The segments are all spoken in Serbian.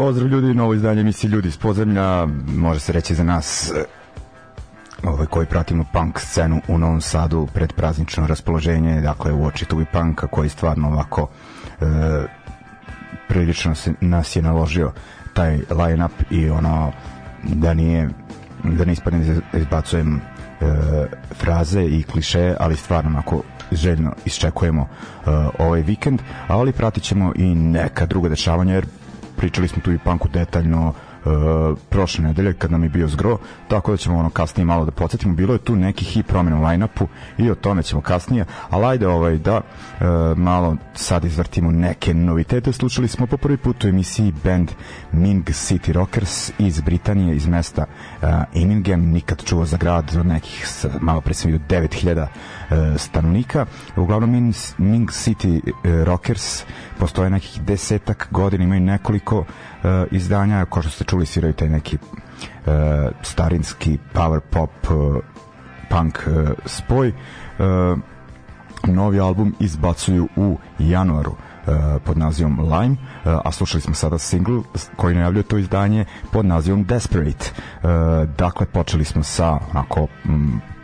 Pozdrav ljudi, novo izdanje emisije Ljudi iz podzemlja, može se reći za nas e, ovaj, koji pratimo punk scenu u Novom Sadu pred praznično raspoloženje, dakle u oči tubi punka koji stvarno ovako e, prilično se, nas je naložio taj line-up i ono da nije da ne ispadne da izbacujem e, fraze i kliše, ali stvarno onako željno isčekujemo uh, ovaj vikend, ali pratit ćemo i neka druga dešavanja jer pričali smo tu i panku detaljno uh, prošle nedelje kad nam je bio zgro, tako da ćemo ono kasnije malo da podsjetimo. Bilo je tu nekih i promjena u line-upu i o tome ćemo kasnije, ali ajde ovaj, da uh, malo sad izvrtimo neke novitete. Slušali smo po prvi put u emisiji band Ming City Rockers iz Britanije, iz mesta uh, Immingham, nikad čuo za grad od nekih, malo pre sam vidio 9000 uh, stanovnika. Uglavnom Ming, Ming City uh, Rockers postoje nekih desetak godina, imaju nekoliko uh, izdanja, kao što ste čuli sviraju taj neki uh, starinski power pop uh, punk uh, spoj. Uh, novi album izbacuju u januaru pod nazivom Lime, a slušali smo sada single koji najavljuje to izdanje pod nazivom Desperate. Dakle, počeli smo sa onako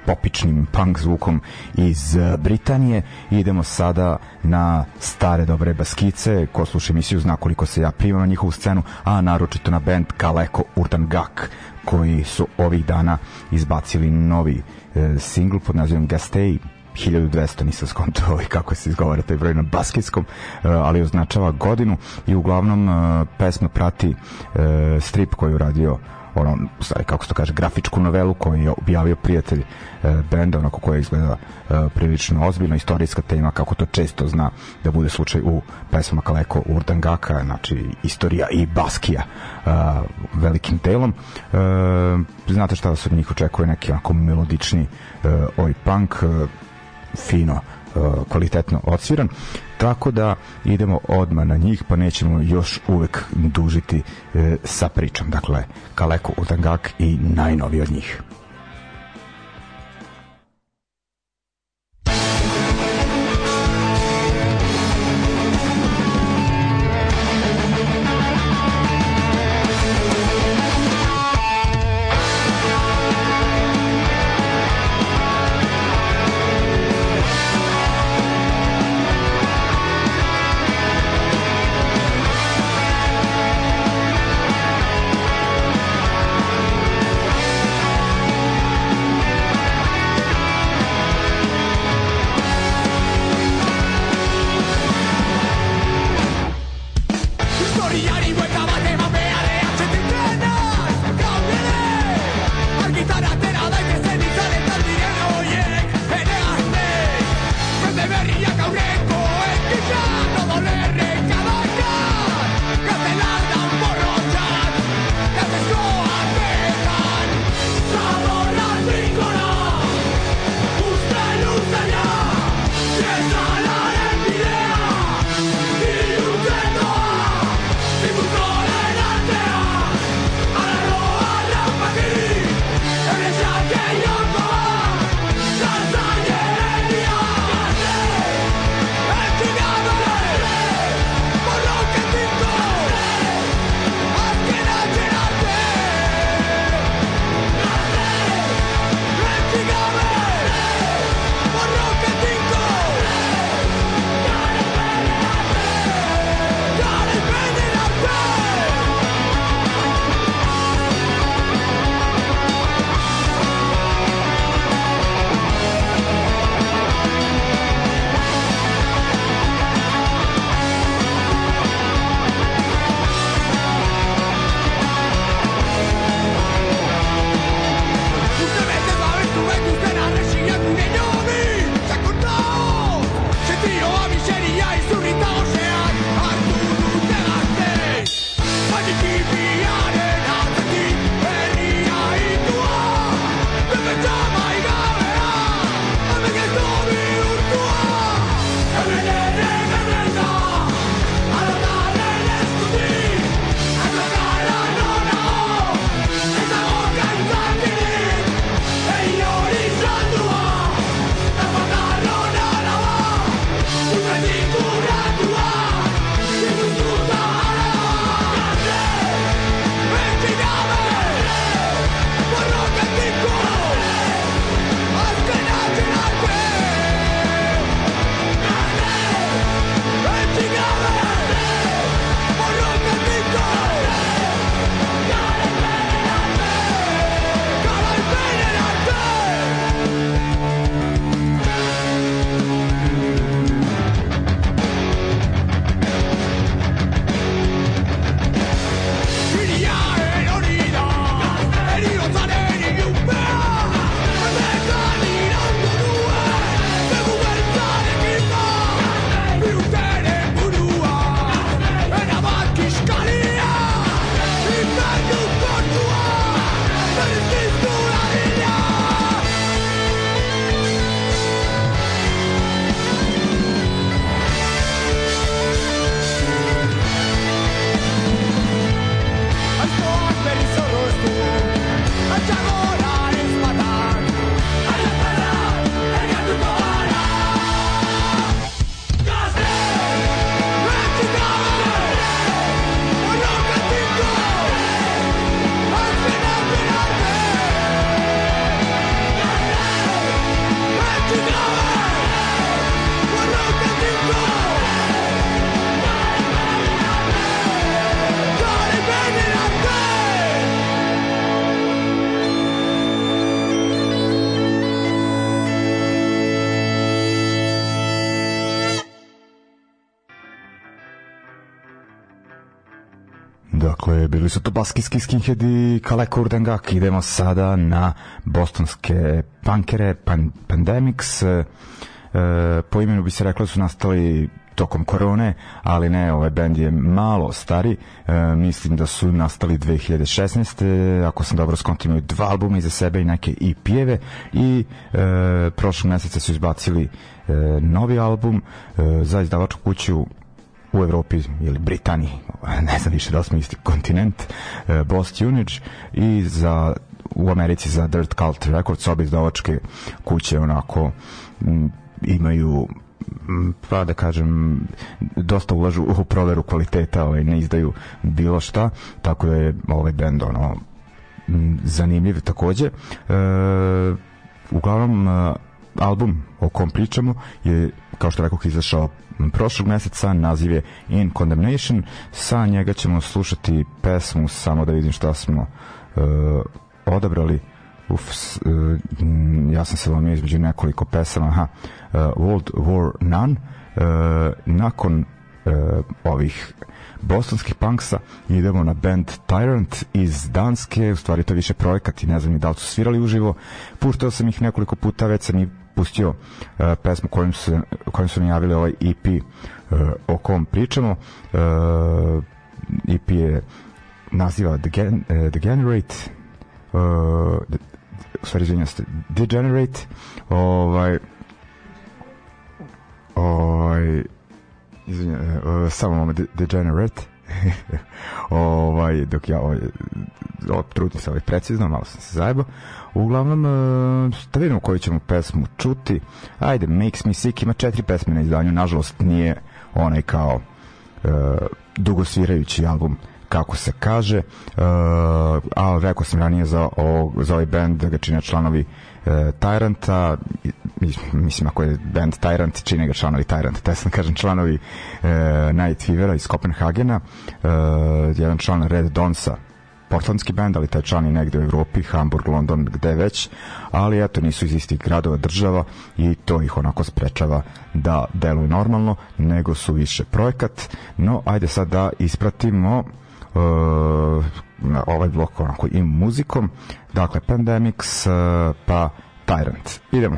popičnim punk zvukom iz eh, Britanije. I idemo sada na stare dobre baskice. Ko sluša emisiju zna koliko se ja primam na njihovu scenu a naročito na band Kaleko Urdan Gak koji su ovih dana izbacili novi e, single pod nazivom Gastei. 1200 nisam skontao ovaj, kako se izgovara taj broj na basketskom, uh, ali označava godinu. I uglavnom uh, pesma prati strip koji je uradio ono, stvari, kako se to kaže, grafičku novelu koju je objavio prijatelj e, benda, onako koja izgleda e, prilično ozbiljno, istorijska tema, kako to često zna da bude slučaj u pesmama Kaleko Urdangaka, znači istorija i Baskija e, velikim delom. E, znate šta vas od njih očekuje, neki onako melodični e, oj punk, e, fino kvalitetno odsviran tako da idemo odma na njih pa nećemo još uvek dužiti e, sa pričom. Dakle Kaleko Utangak i najnoviji od njih baskijski skinhead i Kale Kurdengak. Idemo sada na bostonske punkere Pan Pandemics. E, po imenu bi se reklo da su nastali tokom korone, ali ne, ovaj bend je malo stari, e, mislim da su nastali 2016. Ako sam dobro skonto imaju dva albuma iza sebe i neke EP-eve i e, prošlog meseca su izbacili e, novi album e, za izdavačku kuću u Evropi ili Britaniji, ne znam više da smo isti kontinent, e, Boss Tunage i za u Americi za Dirt Cult Records, obi izdavačke kuće onako imaju pa da kažem dosta ulažu u proveru kvaliteta ovaj, ne izdaju bilo šta tako da je ovaj bend ono zanimljiv takođe. E, uglavnom e, album o kom pričamo je kao što rekao izašao prošlog meseca, naziv je In Condemnation, sa njega ćemo slušati pesmu, samo da vidim šta smo uh, odabrali. Uf, uh, ja sam se lomio između nekoliko pesama aha, uh, World War None uh, nakon uh, ovih bostonskih punksa idemo na band Tyrant iz Danske, u stvari to je više projekat i ne znam ni da li su svirali uživo. Puštao sam ih nekoliko puta, već sam i pustio uh, pesmu kojom su, kojom su najavili ovaj EP uh, o kom pričamo. Uh, EP je naziva The, Gen, uh, The Generate uh, the, stvari izvinjam se Degenerate ovaj ovaj izvinjam, uh, samo moment Degenerate ovaj, dok ja ovaj, trudim se ovaj precizno, malo sam se zajebao. Uglavnom, uh, da vidimo koju ćemo pesmu čuti. Ajde, Makes Me Sick ima četiri pesme na izdanju, nažalost nije onaj kao uh, dugosvirajući album kako se kaže, uh, a rekao sam ranije za, o, za ovaj band da ga čine članovi Tyranta, mislim ako je band Tyrant, čine ga članovi Tyrant, te sam kažem članovi uh, Night Fevera iz Kopenhagena, uh, jedan član Red Donsa, portlandski band, ali taj član je negde u Evropi, Hamburg, London, gde već, ali eto nisu iz istih gradova država i to ih onako sprečava da deluju normalno, nego su više projekat. No, ajde sad da ispratimo uh, ovaj blok onako i muzikom. Dakle, Pandemics, uh, pa Tyrant. Idemo.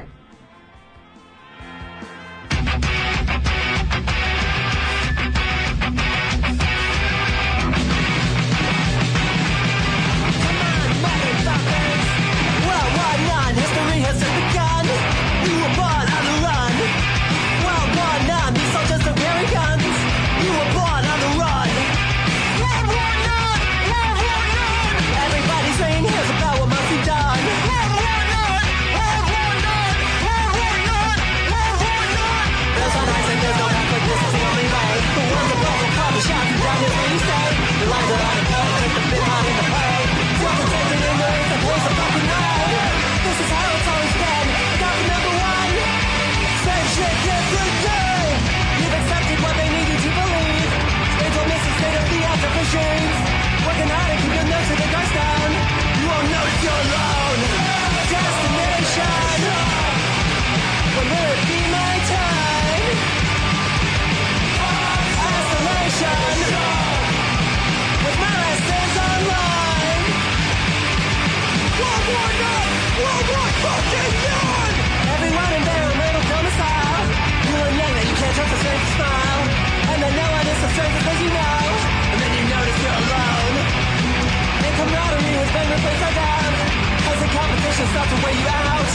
fucking! Everyone in their little. You learn that you can't trust a stranger's smile, and then no one is a stranger 'cause you know. And then you notice you're alone. And camaraderie has been replaced by doubt. The competition starts to weigh you out.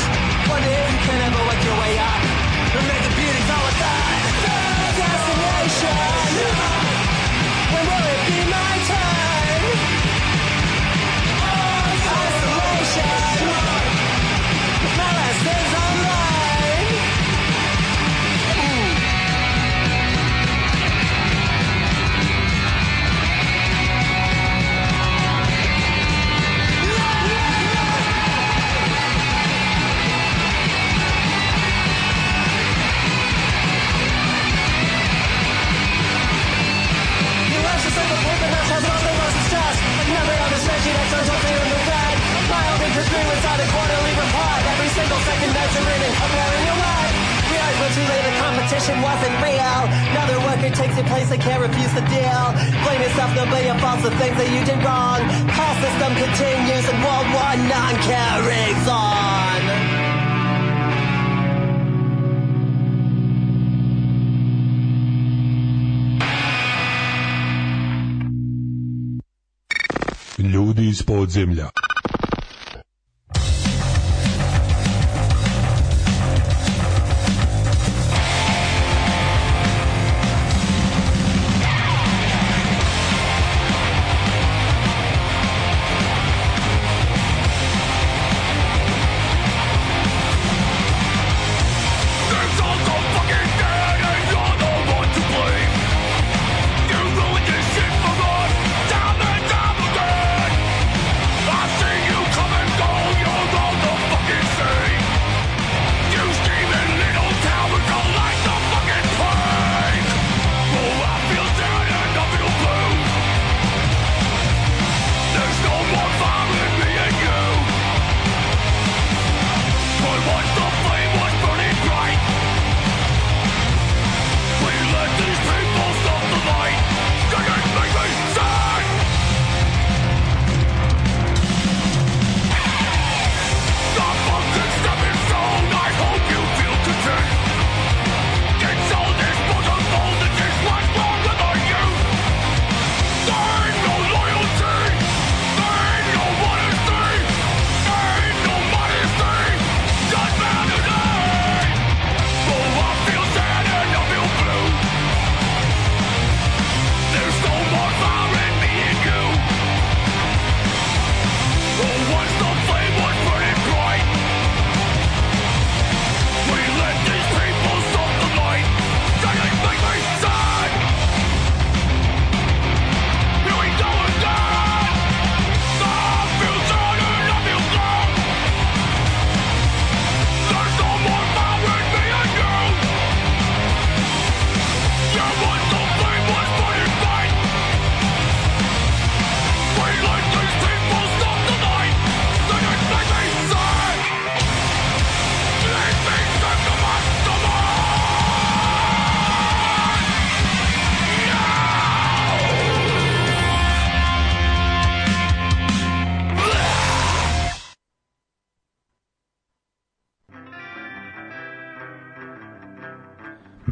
You can work your way up. And make the beauty all. Destination! When we're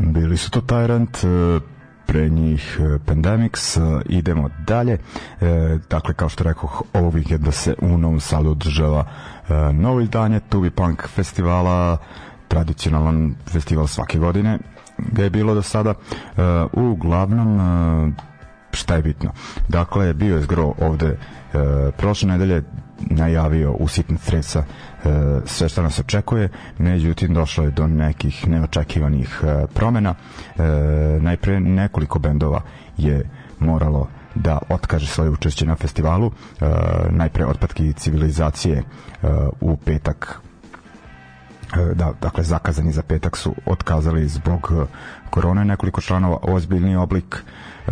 Bili su to Tyrant, e, pre njih e, Pandemics, e, idemo dalje. Dakle, kao što rekao, ovo vikenda se u Novom Sadu održava novo izdanje Tubi Punk festivala, tradicionalan festival svake godine ga je bilo do sada. Uglavnom, šta je bitno? Dakle, bio je zgro ovde prošle nedelje najavio usitna sredstva e, sve što nas očekuje, međutim došlo je do nekih neočekivanih e, promena. E, najpre nekoliko bendova je moralo da otkaže svoje učešće na festivalu. E, najpre otpadki civilizacije e, u petak e, da, dakle zakazani za petak su otkazali zbog e, korone nekoliko članova ozbiljni oblik e,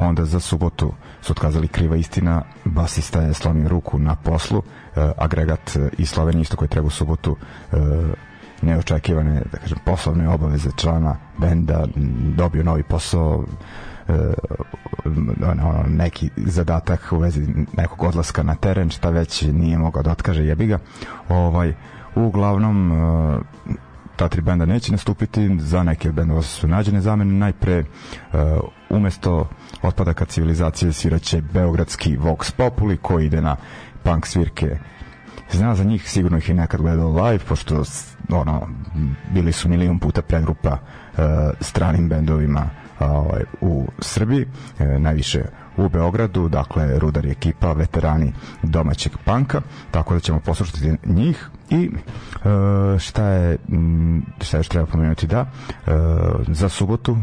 onda za subotu su otkazali kriva istina, basista je slomio ruku na poslu, e, agregat iz Slovenije isto koji treba u subotu e, neočekivane, da kažem, poslovne obaveze člana benda, dobio novi posao, e, ono, neki zadatak u vezi nekog odlaska na teren, šta već nije mogao da otkaže jebiga. Ovaj, uglavnom, e, ta tri benda neće nastupiti, za neke bendova su nađene zamene, najpre umesto otpadaka civilizacije sviraće Beogradski Vox Populi koji ide na punk svirke. Zna za njih, sigurno ih je nekad gledao live, pošto ono, bili su milion puta predgrupa uh, stranim bendovima ovaj, u Srbiji, uh, najviše u Beogradu, dakle Rudar je ekipa, veterani domaćeg panka, tako da ćemo poslušati njih i e, šta je šta još treba pomenuti da? E, za subotu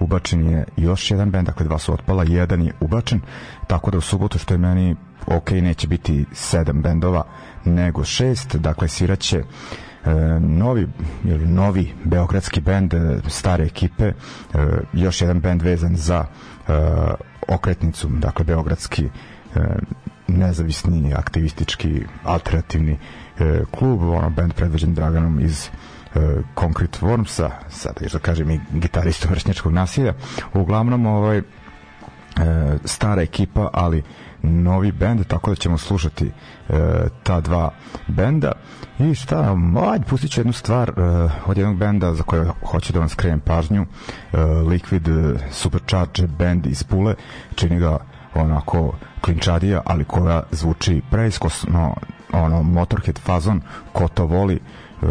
ubačen je još jedan bend, dakle dva su otpala, jedan je ubačen, tako da u subotu što je meni ok, neće biti sedam bendova, nego šest, dakle sviraće e, novi ili novi beogradski bend stare ekipe još jedan bend vezan za okretnicu dakle beogradski nezavisni aktivistički alternativni e, klub ono bend predvođen Draganom iz Concrete Wormsa, sada još da kažem i gitaristu vršnjačkog nasilja. Uglavnom, ovaj, e, stara ekipa, ali novi bend, tako da ćemo slušati e, ta dva benda. I šta, ajde, pustit ću jednu stvar e, od jednog benda za koje hoću da vam skrenem pažnju. E, Liquid Supercharge band iz Pule, čini ga onako klinčadija, ali koja zvuči preiskosno, ono, Motorhead fazon, ko to voli, e,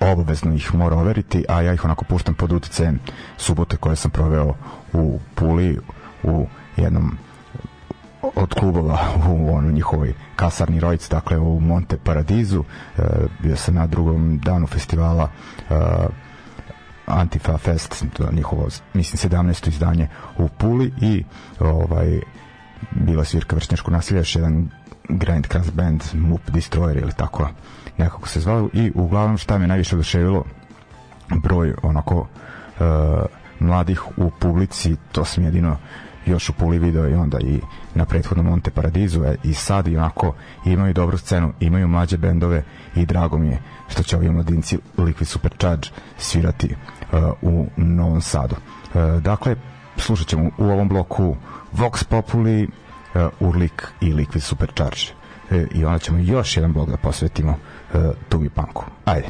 obavezno ih mora overiti, a ja ih onako puštam pod uticajem subote koje sam proveo u Puli, u jednom od klubova u ono njihovoj kasarni Rojc, dakle u Monte Paradizu. E, bio sam na drugom danu festivala e, Antifa Fest, to njihovo, mislim, 17. izdanje u Puli i ovaj bila svirka vršnjačko nasilja, još jedan Grand Crass Band, Moop Destroyer ili tako nekako se zvao i uglavnom šta me najviše oduševilo broj onako uh, mladih u publici, to sam jedino još u Puli video i onda i na prethodnom Monte Paradizu e, i sad i onako imaju dobru scenu, imaju mlađe bendove i drago mi je što će ovi mladinci Liquid Supercharge svirati uh, u Novom Sadu. Uh, dakle, slušat ćemo u ovom bloku Vox Populi, uh, Urlik i Liquid Supercharge. Uh, I onda ćemo još jedan blok da posvetimo uh, Tugi Punku. Ajde.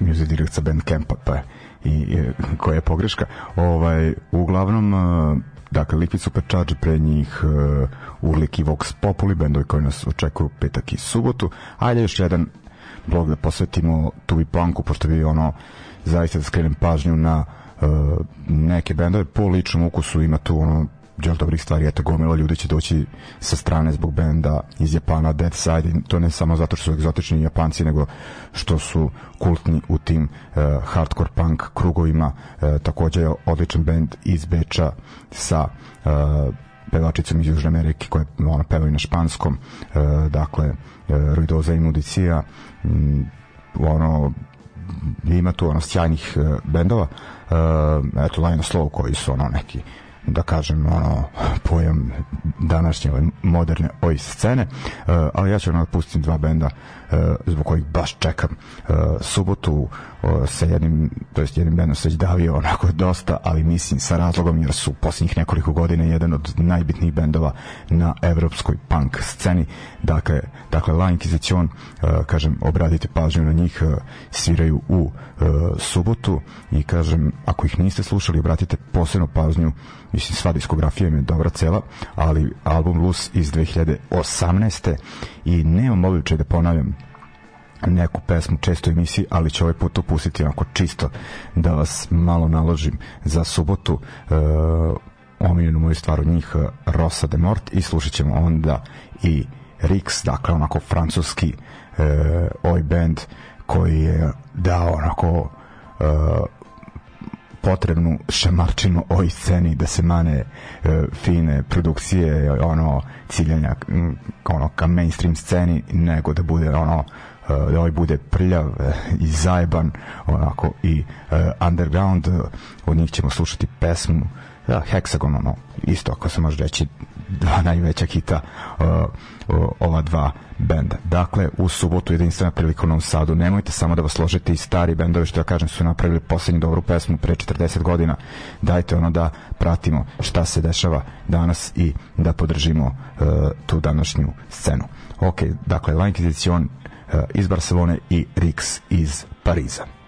Music Direct sa Bandcampa pa i, i koja je pogreška. Ovaj uglavnom uh, dakle Liquid Supercharge pre njih uh, Urlik i Vox Populi bendovi koji nas očekuju petak i subotu. Ajde još jedan blog da posvetimo Tubi Punku pošto bi ono zaista da skrenem pažnju na uh, neke bendove. Po ličnom ukusu ima tu ono džel dobrih stvari, eto gomila ljudi će doći sa strane zbog benda iz Japana Dead Side, to ne samo zato što su egzotični Japanci, nego što su kultni u tim uh, hardcore punk krugovima, uh, takođe je odličan bend iz Beča sa uh, pevačicom iz Južne Amerike koja ona peva i na španskom. Uh, dakle uh, Ruidoza i Nudicija um, ono ima tu ono sjajnih uh, bendova. Uh, eto Line Slow koji su ono neki da kažem ono pojam današnje moderne oj scene. Uh, ali ja ću vam pustim dva benda uh, zbog kojih baš čekam uh, subotu uh, sa jednim to jest jednim bendom se davio onako dosta ali mislim sa razlogom jer su posljednjih nekoliko godina jedan od najbitnijih bendova na evropskoj punk sceni. Dakle, dakle La Inquisition uh, kažem obradite pažnju na njih uh, sviraju u uh, subotu i kažem ako ih niste slušali obratite posebno pažnju mislim sva diskografija im je dobra cela, ali album Luz iz 2018. i nemam običaj da ponavljam neku pesmu često emisiji, ali ću ovaj put upustiti onako čisto da vas malo naložim za subotu uh, omiljenu moju stvar od njih Rosa de Mort i slušat ćemo onda i Rix, dakle onako francuski uh, oj band koji je dao onako uh, potrebnu šamarčinu ovoj sceni da se mane e, fine produkcije ono ciljanja ono ka mainstream sceni nego da bude ono e, da ovaj bude prljav e, i zajeban onako i underground. Od njih ćemo slušati pesmu da, Hexagon ono isto ako se može reći dva najveća hita uh, ova dva benda. Dakle, u subotu jedinstvena prilika u Novom Sadu. Nemojte samo da vas složite i stari bendovi, što ja kažem, su napravili poslednju dobru pesmu pre 40 godina. Dajte ono da pratimo šta se dešava danas i da podržimo uh, tu današnju scenu. Ok, dakle, La Inquisition uh, iz Barcelone i Rix iz Pariza.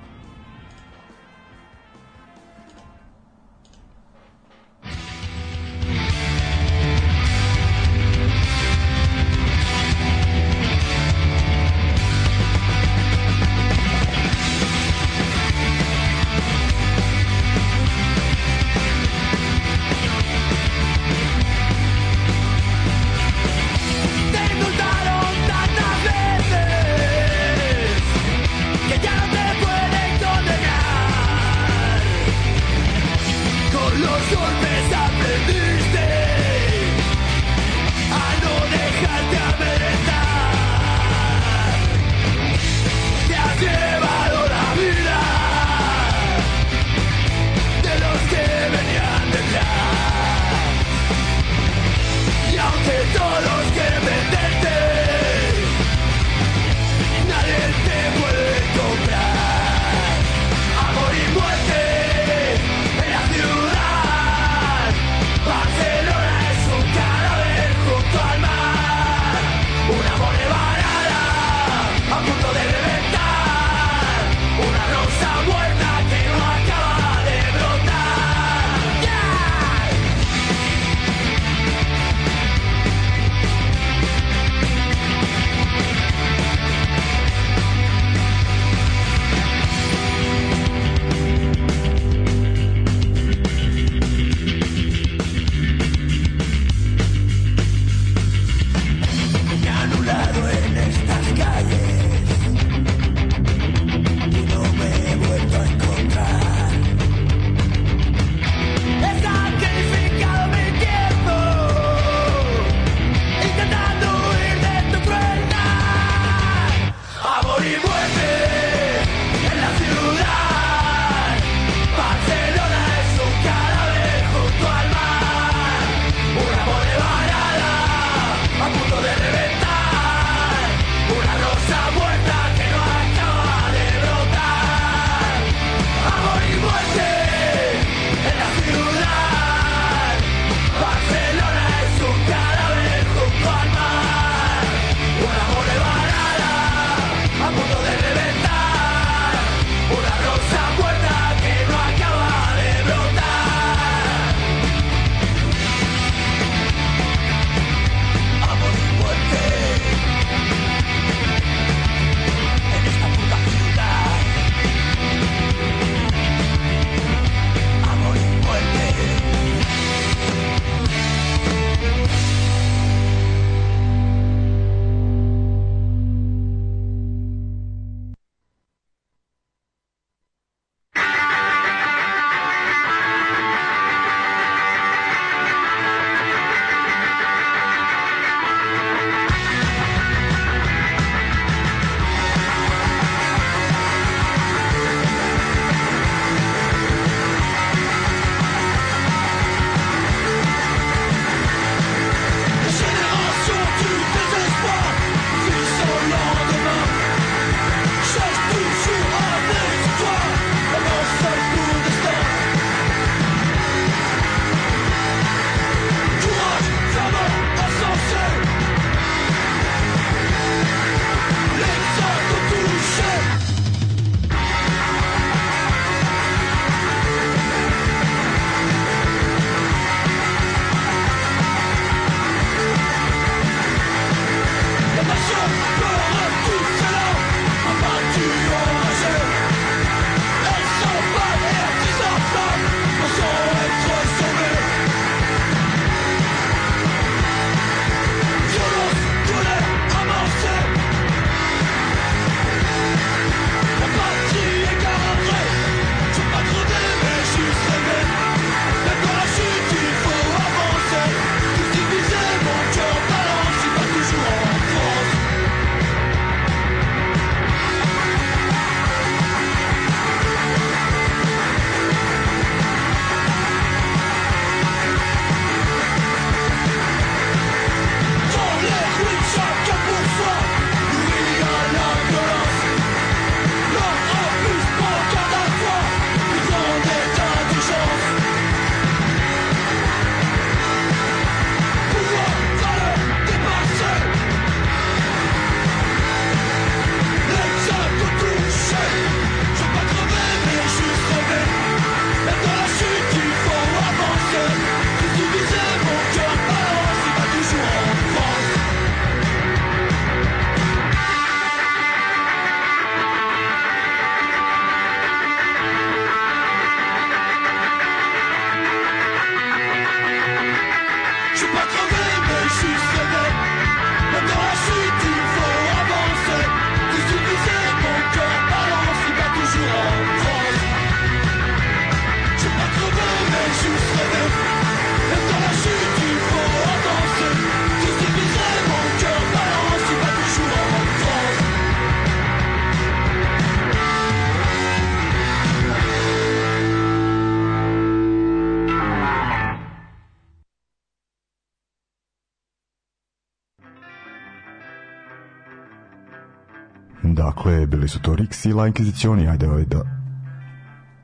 Dakle, bili su to Rix i La Inquisitioni. Ajde ovaj da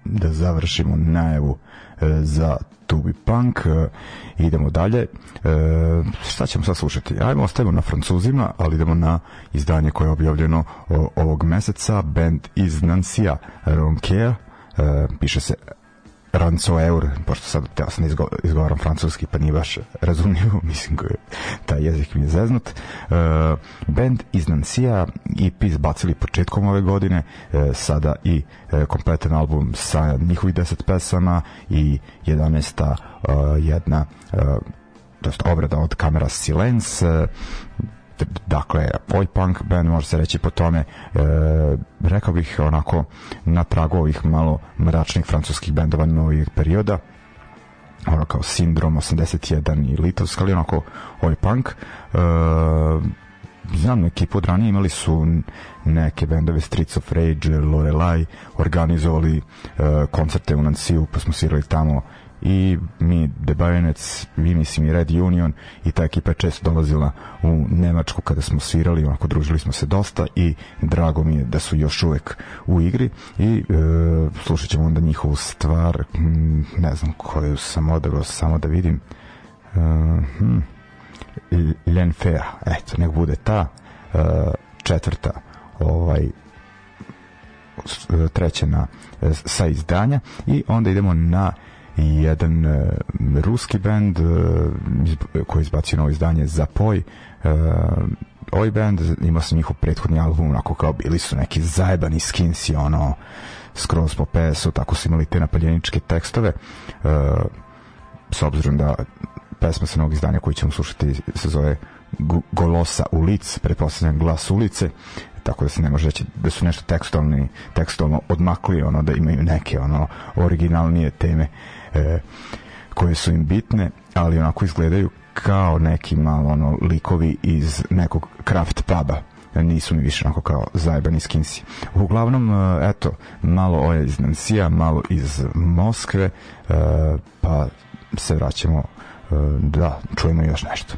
da završimo najavu e, za Tubi Punk. E, idemo dalje. E, šta ćemo sad slušati? Ajmo, ostavimo na Francuzima, ali idemo na izdanje koje je objavljeno o, ovog meseca. Band iz Nancija, Ronquer, e, piše se Ranco Eur, pošto sad teo sam da izgo, izgovaram francuski, pa nije baš razumljivo, mislim koji taj jezik mi je zeznut. Uh, band iz Nancija EP izbacili početkom ove godine, uh, sada i uh, kompletan album sa njihovih 10 pesama i 11. Uh, jedna uh, obrada od kamera Silence uh, dakle, oj punk band može se reći po tome. E, rekao bih onako na tragu ovih malo mračnih francuskih bendova novih perioda ono kao Sindrom 81 i Litovska, ali onako oj punk. E, znam ekipu od ranije imali su neke bendove Streets of Rage, Lorelai organizovali e, koncerte u Nanciju pa smo svirali tamo i mi The Bayonets, vi mislim i Red Union i ta ekipa je često dolazila u Nemačku kada smo svirali, onako družili smo se dosta i drago mi je da su još uvek u igri i e, slušat ćemo onda njihovu stvar ne znam koju sam odabrao samo da vidim e, hm, L'Enfer, eto, nek bude ta e, četvrta ovaj treća na sa izdanja i onda idemo na i jedan uh, ruski band uh, koji izbacio novo izdanje Zapoj uh, ovaj band ima sam njihov prethodni album onako kao bili su neki zajebani skinsi ono skroz po PS-u tako su imali te napaljeničke tekstove. Uh, s obzirom da pesma sa novog izdanja koju ćemo slušati se zove Golosa ulic, pretpostavljam glas ulice tako da se ne može reći da su nešto tekstualni, tekstualno odmakli ono da imaju neke ono originalnije teme e, koje su im bitne, ali onako izgledaju kao neki malo ono likovi iz nekog craft puba nisu mi više onako kao zajebani skinsi. Uglavnom, e, eto, malo ovo iz Nansija, malo iz Moskve, e, pa se vraćamo e, da čujemo još nešto.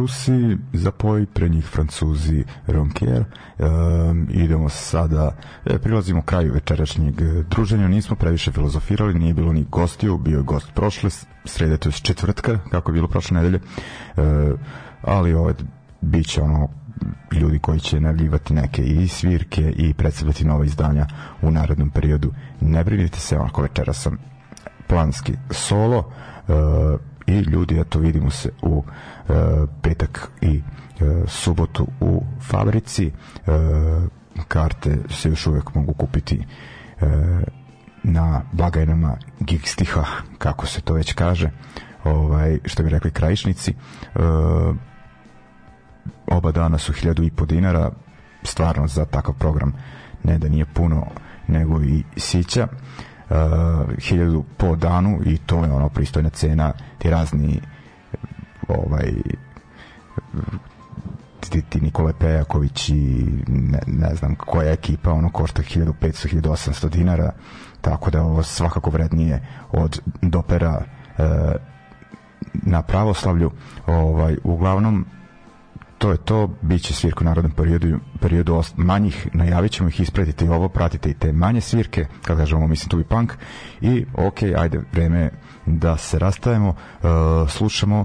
Rusi, Zapoj, pre njih Francuzi, Ronquier. Um, idemo sada, e, prilazimo kraju večerašnjeg e, druženja, nismo previše filozofirali, nije bilo ni gostiju, bio je gost prošle srede, to je četvrtka, kako je bilo prošle nedelje, e, ali ovaj, bit će ono ljudi koji će najavljivati neke i svirke i predstavljati nova izdanja u narednom periodu. Ne brinite se, onako večera sam planski solo uh, i ljudi, eto vidimo se u petak i uh, subotu u fabrici. Uh, karte se još uvek mogu kupiti na blagajnama Gigstiha, kako se to već kaže ovaj, što bi rekli krajišnici. Oba dana su hiljadu i po dinara stvarno za takav program ne da nije puno nego i sića. Uh, hiljadu po danu i to je ono pristojna cena ti razni ovaj ti, ti Nikole Pejaković i ne, ne znam koja ekipa ono košta 1500-1800 dinara tako da ovo svakako vrednije od dopera e, na pravoslavlju. Ovaj uglavnom to je to, bit će svirka u narodnom periodu, periodu manjih, najavit ćemo ih, ispratite i ovo, pratite i te manje svirke, kako kažemo, mislim tu i punk, i ok, ajde, vreme da se rastajemo, uh, slušamo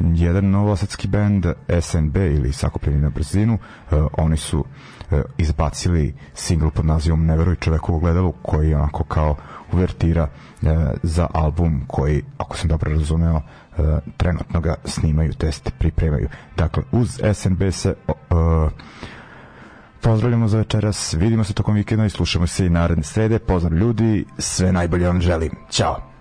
jedan novosadski band SNB ili Sakopljeni na brzinu uh, oni su uh, izbacili singl pod nazivom Neveruj čoveku u gledalu koji je onako kao uvertira uh, za album koji ako sam dobro razumeo uh, trenutno ga snimaju test pripremaju. Dakle uz SNB se uh, pozdravljamo za večeras vidimo se tokom vikenda i slušamo se i naredne srede. Pozdrav ljudi sve najbolje vam želim. Ćao